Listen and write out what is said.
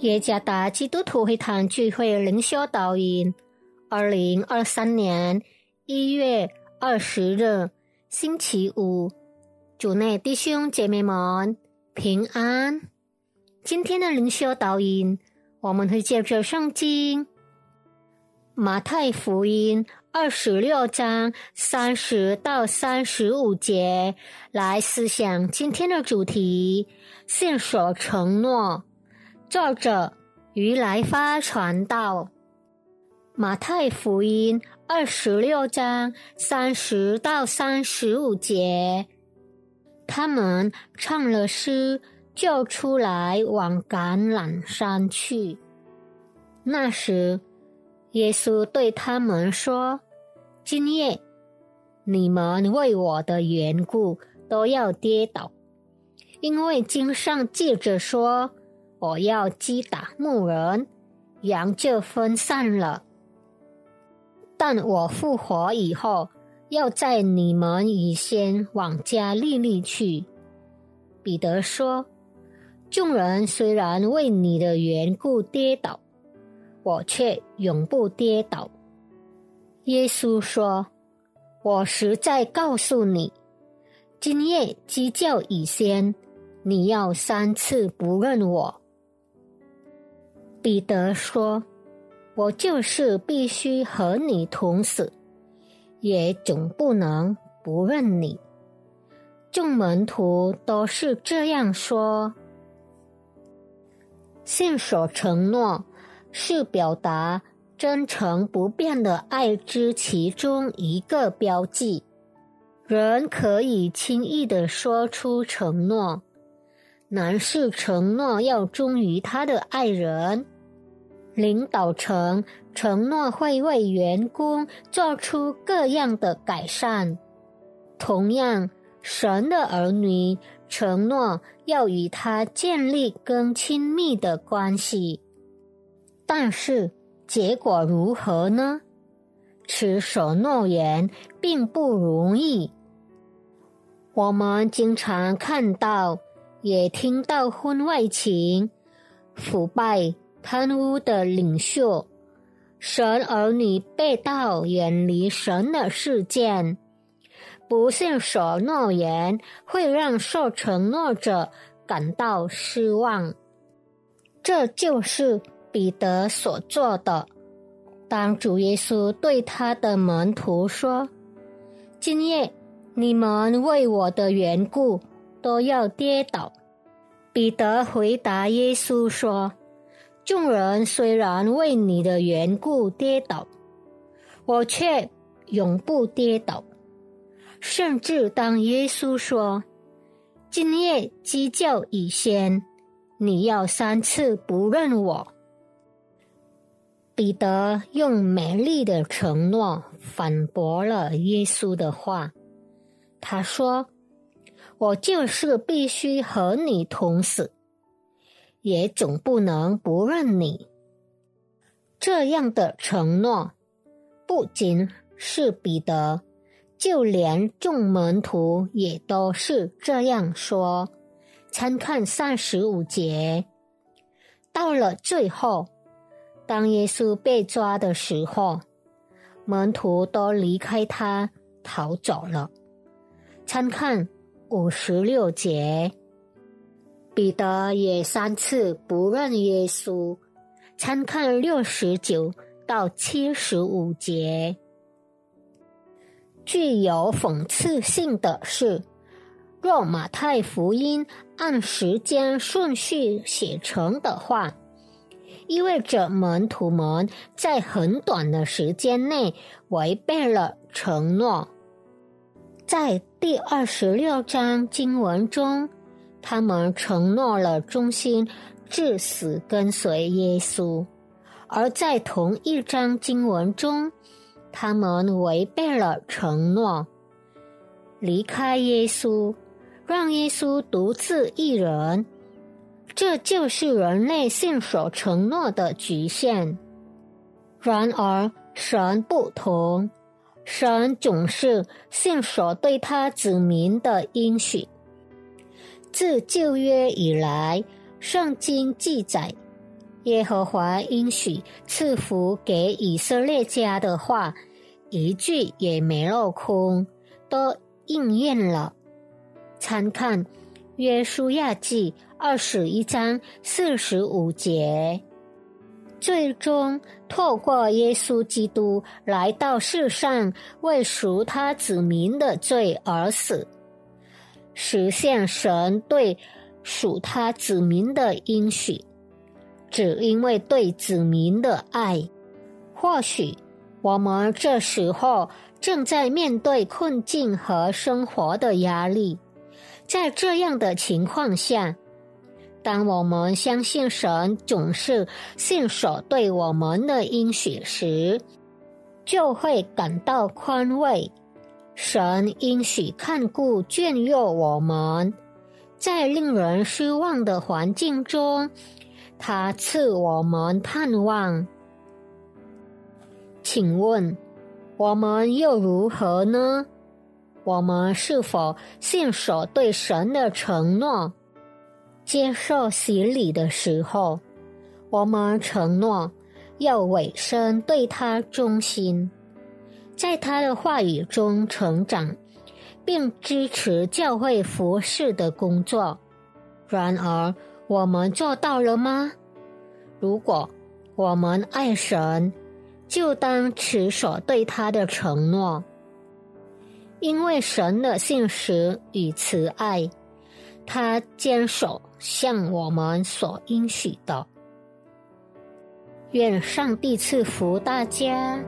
耶加达基督徒会堂聚会灵修导引，二零二三年一月二十日星期五，主内弟兄姐妹们平安。今天的灵修导引，我们会借着圣经马太福音二十六章三十到三十五节来思想今天的主题：信守承诺。作者于来发传道，马太福音二十六章三十到三十五节，他们唱了诗，就出来往橄榄山去。那时，耶稣对他们说：“今夜你们为我的缘故都要跌倒，因为经上记着说。”我要击打牧人，羊就分散了。但我复活以后，要在你们以先往加利利去。彼得说：“众人虽然为你的缘故跌倒，我却永不跌倒。”耶稣说：“我实在告诉你，今夜鸡叫以先，你要三次不认我。”彼得说：“我就是必须和你同死，也总不能不认你。”众门徒都是这样说。信守承诺是表达真诚不变的爱之其中一个标记。人可以轻易的说出承诺。男士承诺要忠于他的爱人，领导层承诺会为员工做出各样的改善。同样，神的儿女承诺要与他建立更亲密的关系。但是，结果如何呢？持守诺言并不容易。我们经常看到。也听到婚外情、腐败、贪污的领袖、神儿女被盗、远离神的事件，不信守诺言会让受承诺者感到失望。这就是彼得所做的。当主耶稣对他的门徒说：“今夜你们为我的缘故。”都要跌倒。彼得回答耶稣说：“众人虽然为你的缘故跌倒，我却永不跌倒。甚至当耶稣说今夜鸡叫以先，你要三次不认我。”彼得用美丽的承诺反驳了耶稣的话。他说。我就是必须和你同死，也总不能不认你。这样的承诺，不仅是彼得，就连众门徒也都是这样说。参看三十五节。到了最后，当耶稣被抓的时候，门徒都离开他逃走了。参看。五十六节，彼得也三次不认耶稣。参看六十九到七十五节。具有讽刺性的是，若马太福音按时间顺序写成的话，意味着门徒们在很短的时间内违背了承诺。在第二十六章经文中，他们承诺了忠心至死跟随耶稣；而在同一章经文中，他们违背了承诺，离开耶稣，让耶稣独自一人。这就是人类信守承诺的局限。然而，神不同。神总是信守对他子民的应许。自旧约以来，圣经记载，耶和华应许赐福给以色列家的话，一句也没落空，都应验了。参看《约书亚记》二十一章四十五节。最终，透过耶稣基督来到世上，为赎他子民的罪而死，实现神对属他子民的应许。只因为对子民的爱，或许我们这时候正在面对困境和生活的压力，在这样的情况下。当我们相信神总是信守对我们的应许时，就会感到宽慰。神应许看顾眷佑我们，在令人失望的环境中，他赐我们盼望。请问，我们又如何呢？我们是否信守对神的承诺？接受洗礼的时候，我们承诺要委身对他忠心，在他的话语中成长，并支持教会服侍的工作。然而，我们做到了吗？如果我们爱神，就当持守对他的承诺，因为神的信实与慈爱。他坚守向我们所应许的，愿上帝赐福大家。